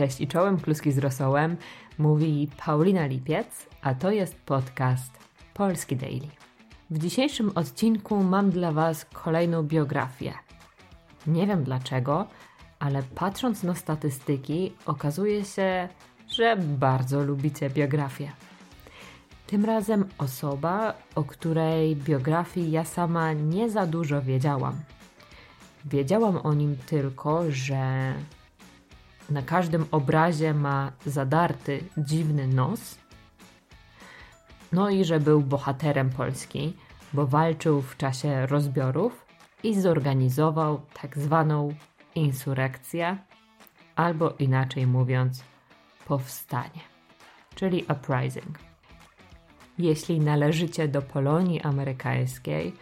Cześć i czołem, kluski z rosołem. Mówi Paulina Lipiec, a to jest podcast Polski Daily. W dzisiejszym odcinku mam dla Was kolejną biografię. Nie wiem dlaczego, ale patrząc na statystyki, okazuje się, że bardzo lubicie biografię. Tym razem osoba, o której biografii ja sama nie za dużo wiedziałam. Wiedziałam o nim tylko, że na każdym obrazie ma zadarty, dziwny nos. No i że był bohaterem Polski, bo walczył w czasie rozbiorów i zorganizował tak zwaną insurekcję, albo inaczej mówiąc, powstanie, czyli uprising. Jeśli należycie do Polonii amerykańskiej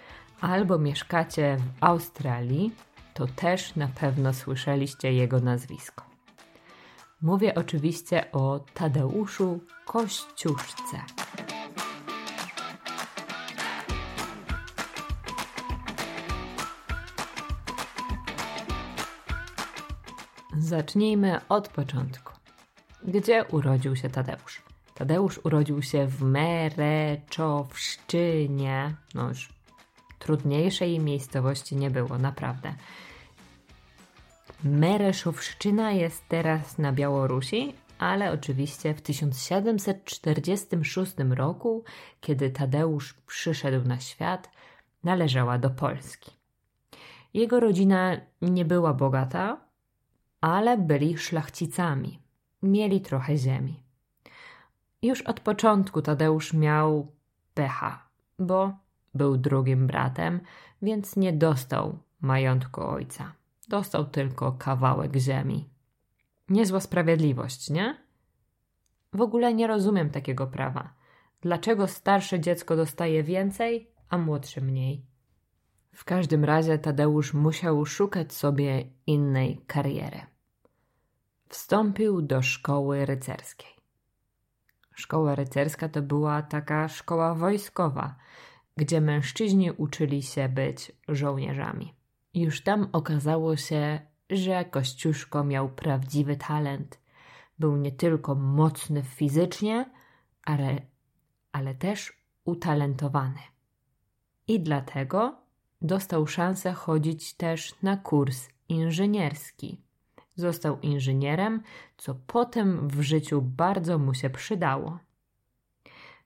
albo mieszkacie w Australii, to też na pewno słyszeliście jego nazwisko. Mówię oczywiście o Tadeuszu Kościuszce. Zacznijmy od początku. Gdzie urodził się Tadeusz? Tadeusz urodził się w Mereczowszczynie. No już trudniejszej miejscowości nie było, naprawdę. Mereszowszczyna jest teraz na Białorusi, ale oczywiście w 1746 roku, kiedy Tadeusz przyszedł na świat, należała do Polski. Jego rodzina nie była bogata, ale byli szlachcicami. Mieli trochę ziemi. Już od początku Tadeusz miał pecha, bo był drugim bratem, więc nie dostał majątku ojca. Dostał tylko kawałek ziemi. Niezła sprawiedliwość, nie? W ogóle nie rozumiem takiego prawa. Dlaczego starsze dziecko dostaje więcej, a młodsze mniej? W każdym razie Tadeusz musiał szukać sobie innej kariery. Wstąpił do szkoły rycerskiej. Szkoła rycerska to była taka szkoła wojskowa, gdzie mężczyźni uczyli się być żołnierzami. Już tam okazało się, że Kościuszko miał prawdziwy talent. Był nie tylko mocny fizycznie, ale, ale też utalentowany. I dlatego dostał szansę chodzić też na kurs inżynierski. Został inżynierem, co potem w życiu bardzo mu się przydało.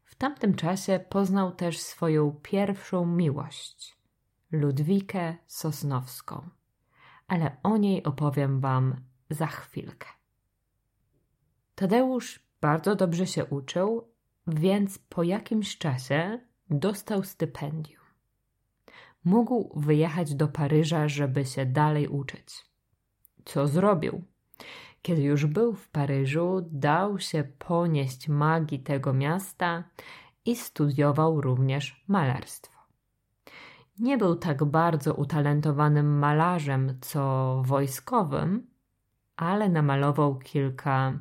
W tamtym czasie poznał też swoją pierwszą miłość Ludwikę Sosnowską, ale o niej opowiem Wam za chwilkę. Tadeusz bardzo dobrze się uczył, więc po jakimś czasie dostał stypendium. Mógł wyjechać do Paryża, żeby się dalej uczyć. Co zrobił? Kiedy już był w Paryżu, dał się ponieść magii tego miasta i studiował również malarstwo. Nie był tak bardzo utalentowanym malarzem, co wojskowym, ale namalował kilka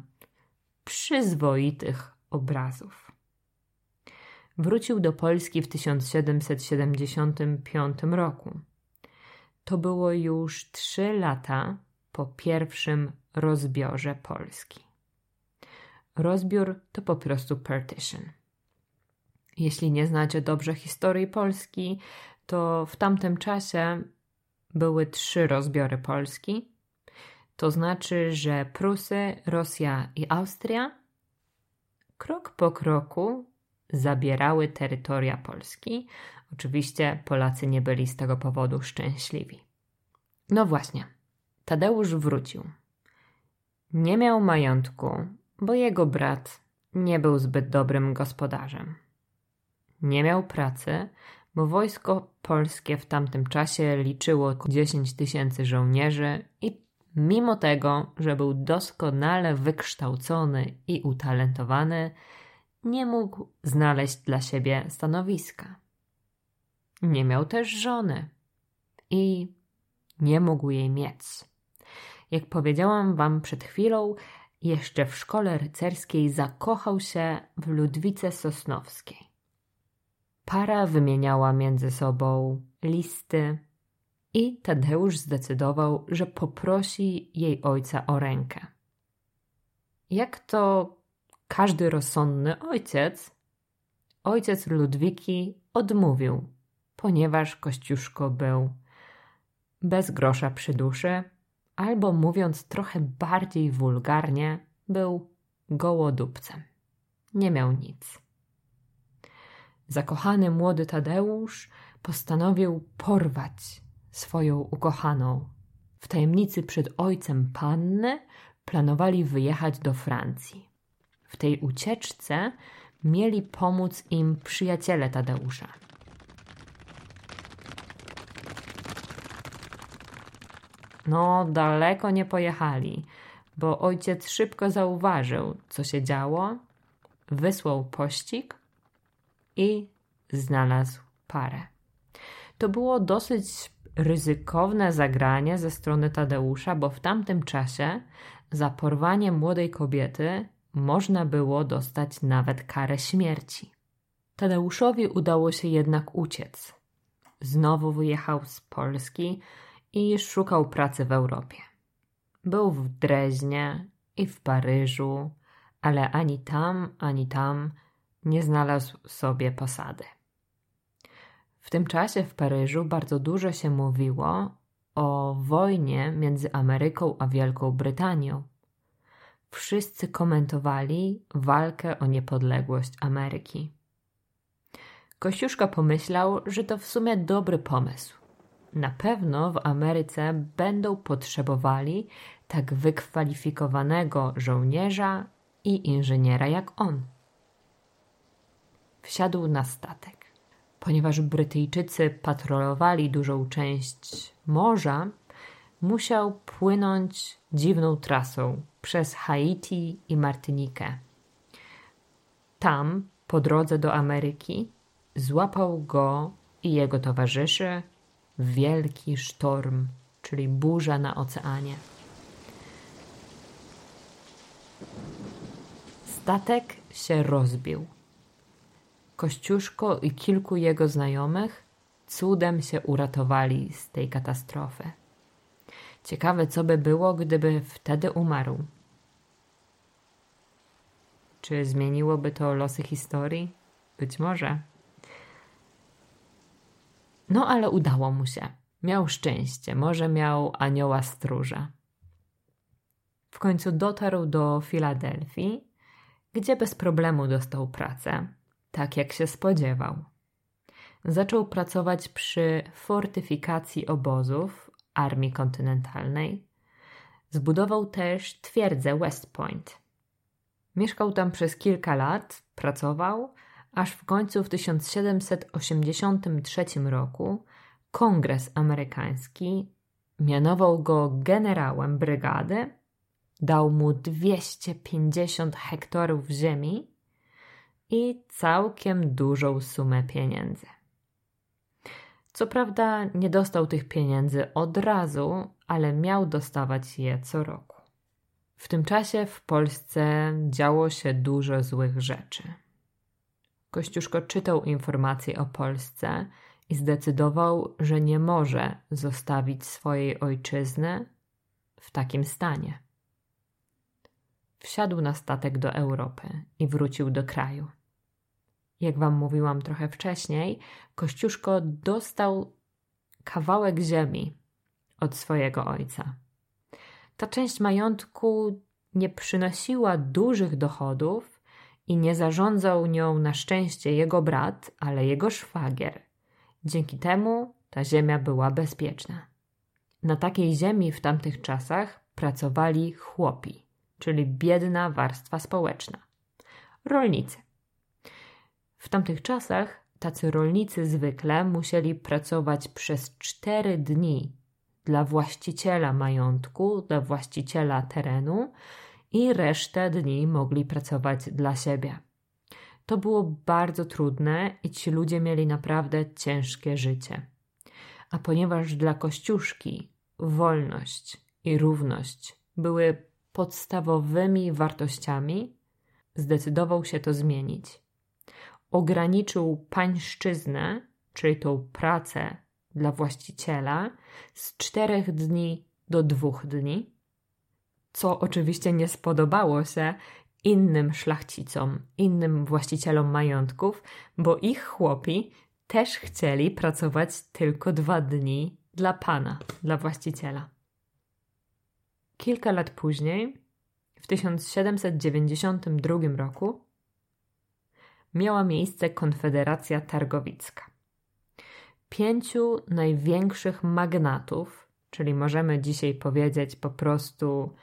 przyzwoitych obrazów. Wrócił do Polski w 1775 roku. To było już trzy lata po pierwszym rozbiorze Polski. Rozbiór to po prostu partition. Jeśli nie znacie dobrze historii Polski, to w tamtym czasie były trzy rozbiory Polski. To znaczy, że Prusy, Rosja i Austria krok po kroku zabierały terytoria Polski. Oczywiście Polacy nie byli z tego powodu szczęśliwi. No właśnie, Tadeusz wrócił. Nie miał majątku, bo jego brat nie był zbyt dobrym gospodarzem. Nie miał pracy, bo wojsko polskie w tamtym czasie liczyło 10 tysięcy żołnierzy i mimo tego, że był doskonale wykształcony i utalentowany, nie mógł znaleźć dla siebie stanowiska. Nie miał też żony i nie mógł jej mieć. Jak powiedziałam wam przed chwilą, jeszcze w szkole rycerskiej zakochał się w Ludwice Sosnowskiej. Para wymieniała między sobą listy i Tadeusz zdecydował, że poprosi jej ojca o rękę. Jak to każdy rozsądny ojciec, ojciec Ludwiki odmówił, ponieważ Kościuszko był bez grosza przy duszy, albo mówiąc trochę bardziej wulgarnie, był gołodupcem. Nie miał nic. Zakochany młody Tadeusz postanowił porwać swoją ukochaną. W tajemnicy przed ojcem panny planowali wyjechać do Francji. W tej ucieczce mieli pomóc im przyjaciele Tadeusza. No, daleko nie pojechali, bo ojciec szybko zauważył, co się działo, wysłał pościg i znalazł parę. To było dosyć ryzykowne zagranie ze strony Tadeusza, bo w tamtym czasie za porwanie młodej kobiety można było dostać nawet karę śmierci. Tadeuszowi udało się jednak uciec. Znowu wyjechał z Polski i szukał pracy w Europie. Był w Dreźnie i w Paryżu, ale ani tam, ani tam nie znalazł sobie posady. W tym czasie w Paryżu bardzo dużo się mówiło o wojnie między Ameryką a Wielką Brytanią. Wszyscy komentowali walkę o niepodległość Ameryki. Kościuszka pomyślał, że to w sumie dobry pomysł. Na pewno w Ameryce będą potrzebowali tak wykwalifikowanego żołnierza i inżyniera jak on. Wsiadł na statek. Ponieważ Brytyjczycy patrolowali dużą część morza, musiał płynąć dziwną trasą przez Haiti i Martynikę. Tam, po drodze do Ameryki, złapał go i jego towarzyszy wielki sztorm, czyli burza na oceanie. Statek się rozbił. Kościuszko i kilku jego znajomych cudem się uratowali z tej katastrofy. Ciekawe, co by było, gdyby wtedy umarł. Czy zmieniłoby to losy historii? Być może. No ale udało mu się. Miał szczęście, może miał anioła stróża. W końcu dotarł do Filadelfii, gdzie bez problemu dostał pracę, tak jak się spodziewał. Zaczął pracować przy fortyfikacji obozów Armii Kontynentalnej. Zbudował też twierdzę West Point. Mieszkał tam przez kilka lat, pracował, aż w końcu w 1783 roku Kongres Amerykański mianował go generałem brygady, dał mu 250 hektarów ziemi i całkiem dużą sumę pieniędzy. Co prawda nie dostał tych pieniędzy od razu, ale miał dostawać je co roku. W tym czasie w Polsce działo się dużo złych rzeczy. Kościuszko czytał informacje o Polsce i zdecydował, że nie może zostawić swojej ojczyzny w takim stanie. Wsiadł na statek do Europy i wrócił do kraju. Jak wam mówiłam trochę wcześniej, Kościuszko dostał kawałek ziemi od swojego ojca. Ta część majątku nie przynosiła dużych dochodów, i nie zarządzał nią na szczęście jego brat, ale jego szwagier. Dzięki temu ta ziemia była bezpieczna. Na takiej ziemi w tamtych czasach pracowali chłopi, czyli biedna warstwa społeczna. Rolnicy. W tamtych czasach tacy rolnicy zwykle musieli pracować przez cztery dni dla właściciela majątku, dla właściciela terenu, i resztę dni mogli pracować dla siebie. To było bardzo trudne i ci ludzie mieli naprawdę ciężkie życie. A ponieważ dla Kościuszki wolność i równość były podstawowymi wartościami, zdecydował się to zmienić. Ograniczył pańszczyznę, czyli tą pracę dla właściciela, z czterech dni do dwóch dni co oczywiście nie spodobało się innym szlachcicom, innym właścicielom majątków, bo ich chłopi też chcieli pracować tylko dwa dni dla pana, dla właściciela. Kilka lat później, w 1792 roku, miała miejsce Konfederacja Targowicka. Pięciu największych magnatów, czyli możemy dzisiaj powiedzieć po prostu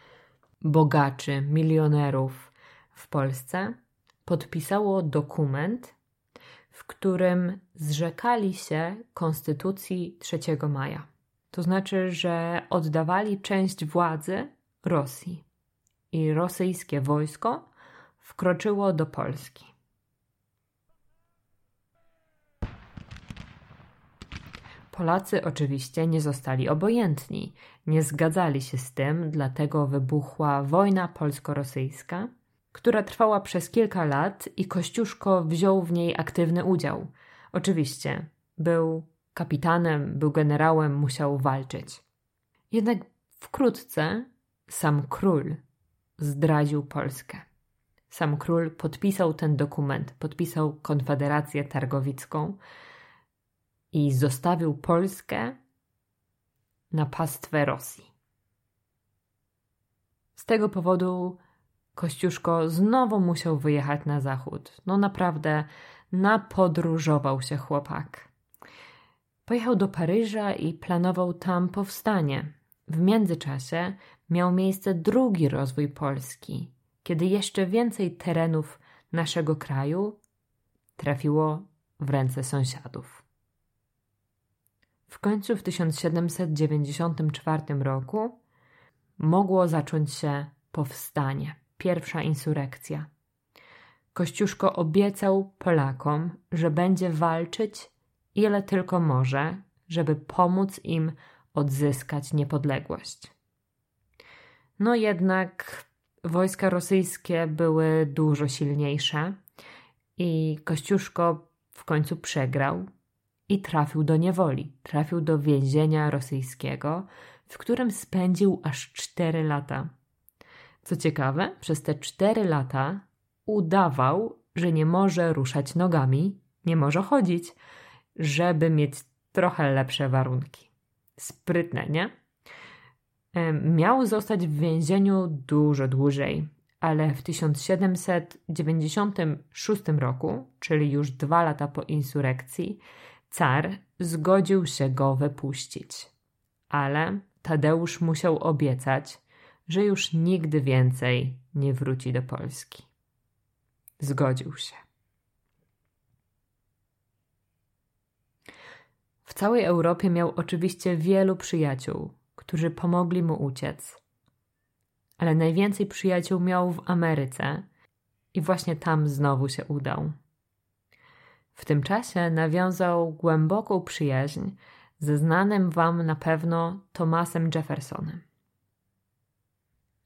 bogaczy, milionerów w Polsce, podpisało dokument, w którym zrzekali się Konstytucji 3 maja. To znaczy, że oddawali część władzy Rosji i rosyjskie wojsko wkroczyło do Polski. Polacy oczywiście nie zostali obojętni, nie zgadzali się z tym, dlatego wybuchła wojna polsko-rosyjska, która trwała przez kilka lat i Kościuszko wziął w niej aktywny udział. Oczywiście, był kapitanem, był generałem, musiał walczyć. Jednak wkrótce sam król zdradził Polskę. Sam król podpisał ten dokument, podpisał Konfederację Targowicką i zostawił Polskę na pastwę Rosji. Z tego powodu Kościuszko znowu musiał wyjechać na zachód. No naprawdę napodróżował się chłopak. Pojechał do Paryża i planował tam powstanie. W międzyczasie miał miejsce drugi rozwój Polski, kiedy jeszcze więcej terenów naszego kraju trafiło w ręce sąsiadów. W końcu w 1794 roku mogło zacząć się powstanie, pierwsza insurekcja. Kościuszko obiecał Polakom, że będzie walczyć ile tylko może, żeby pomóc im odzyskać niepodległość. No jednak wojska rosyjskie były dużo silniejsze i Kościuszko w końcu przegrał i trafił do niewoli, trafił do więzienia rosyjskiego, w którym spędził aż cztery lata. Co ciekawe, przez te cztery lata udawał, że nie może ruszać nogami, nie może chodzić, żeby mieć trochę lepsze warunki. Sprytne, nie? Miał zostać w więzieniu dużo dłużej, ale w 1796 roku, czyli już dwa lata po insurekcji, car zgodził się go wypuścić. Ale Tadeusz musiał obiecać, że już nigdy więcej nie wróci do Polski. Zgodził się. W całej Europie miał oczywiście wielu przyjaciół, którzy pomogli mu uciec. Ale najwięcej przyjaciół miał w Ameryce i właśnie tam znowu się udał. W tym czasie nawiązał głęboką przyjaźń ze znanym wam na pewno Thomasem Jeffersonem.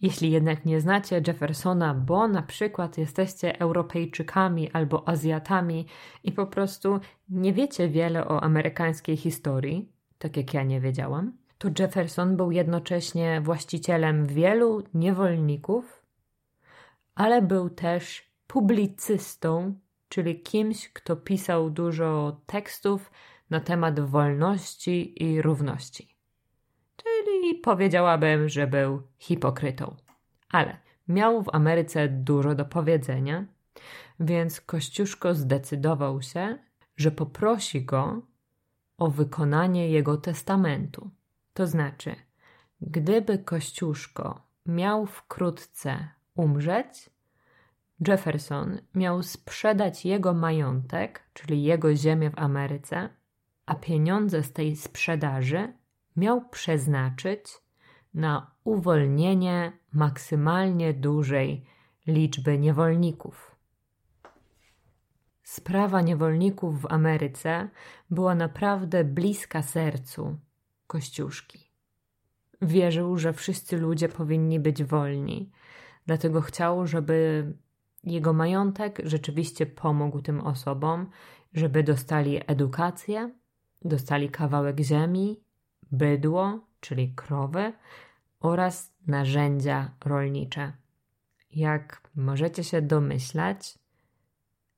Jeśli jednak nie znacie Jeffersona, bo na przykład jesteście Europejczykami albo Azjatami i po prostu nie wiecie wiele o amerykańskiej historii, tak jak ja nie wiedziałam, to Jefferson był jednocześnie właścicielem wielu niewolników, ale był też publicystą, czyli kimś, kto pisał dużo tekstów na temat wolności i równości. Czyli powiedziałabym, że był hipokrytą. Ale miał w Ameryce dużo do powiedzenia, więc Kościuszko zdecydował się, że poprosi go o wykonanie jego testamentu. To znaczy, gdyby Kościuszko miał wkrótce umrzeć, Jefferson miał sprzedać jego majątek, czyli jego ziemię w Ameryce, a pieniądze z tej sprzedaży miał przeznaczyć na uwolnienie maksymalnie dużej liczby niewolników. Sprawa niewolników w Ameryce była naprawdę bliska sercu Kościuszki. Wierzył, że wszyscy ludzie powinni być wolni, dlatego chciał, żeby jego majątek rzeczywiście pomógł tym osobom, żeby dostali edukację, dostali kawałek ziemi, bydło, czyli krowy, oraz narzędzia rolnicze. Jak możecie się domyślać,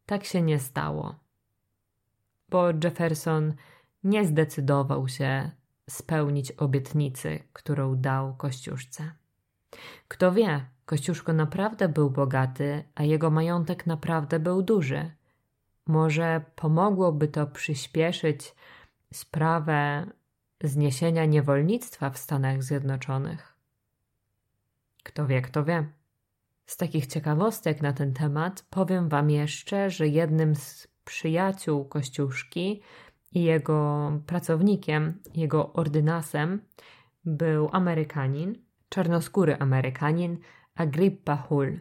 tak się nie stało, bo Jefferson nie zdecydował się spełnić obietnicy, którą dał Kościuszce. Kto wie, Kościuszko naprawdę był bogaty, a jego majątek naprawdę był duży. Może pomogłoby to przyspieszyć sprawę zniesienia niewolnictwa w Stanach Zjednoczonych. Kto wie, kto wie. Z takich ciekawostek na ten temat powiem Wam jeszcze, że jednym z przyjaciół Kościuszki i jego pracownikiem, jego ordynasem był Amerykanin, czarnoskóry Amerykanin Agrippa Hull,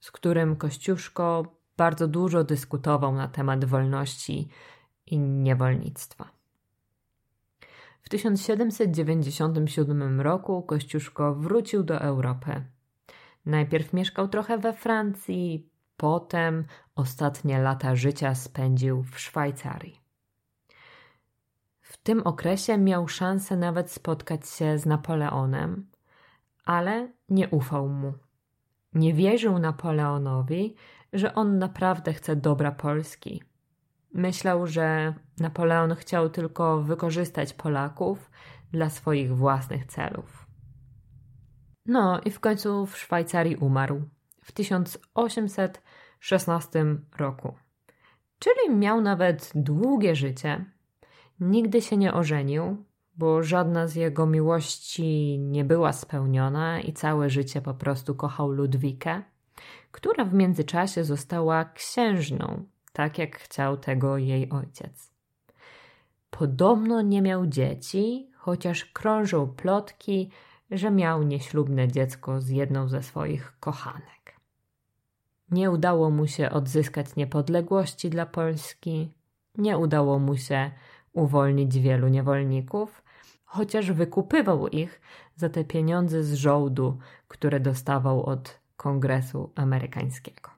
z którym Kościuszko bardzo dużo dyskutował na temat wolności i niewolnictwa. W 1797 roku Kościuszko wrócił do Europy. Najpierw mieszkał trochę we Francji, potem ostatnie lata życia spędził w Szwajcarii. W tym okresie miał szansę nawet spotkać się z Napoleonem, ale nie ufał mu. Nie wierzył Napoleonowi, że on naprawdę chce dobra Polski. Myślał, że Napoleon chciał tylko wykorzystać Polaków dla swoich własnych celów. No i w końcu w Szwajcarii umarł w 1816 roku. Czyli miał nawet długie życie. Nigdy się nie ożenił, bo żadna z jego miłości nie była spełniona i całe życie po prostu kochał Ludwikę, która w międzyczasie została księżną, tak jak chciał tego jej ojciec. Podobno nie miał dzieci, chociaż krążą plotki, że miał nieślubne dziecko z jedną ze swoich kochanek. Nie udało mu się odzyskać niepodległości dla Polski, nie udało mu się uwolnić wielu niewolników, chociaż wykupywał ich za te pieniądze z żołdu, które dostawał od Kongresu Amerykańskiego.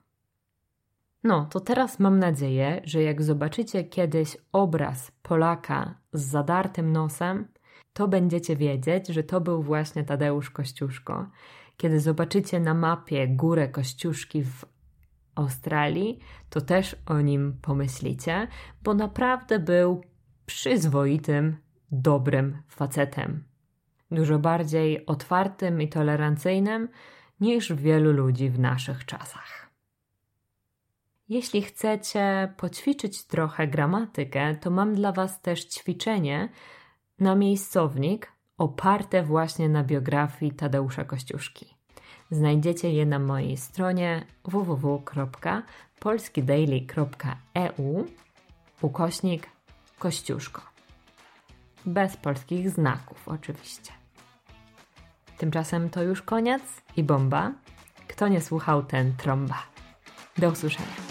No, to teraz mam nadzieję, że jak zobaczycie kiedyś obraz Polaka z zadartym nosem, to będziecie wiedzieć, że to był właśnie Tadeusz Kościuszko. Kiedy zobaczycie na mapie górę Kościuszki w Australii, to też o nim pomyślicie, bo naprawdę był przyzwoitym, dobrym facetem. Dużo bardziej otwartym i tolerancyjnym niż wielu ludzi w naszych czasach. Jeśli chcecie poćwiczyć trochę gramatykę, to mam dla Was też ćwiczenie na miejscownik oparte właśnie na biografii Tadeusza Kościuszki. Znajdziecie je na mojej stronie www.polskidaily.eu ukośnik Kościuszko. Bez polskich znaków, oczywiście. Tymczasem to już koniec i bomba. Kto nie słuchał, ten trąba. Do usłyszenia.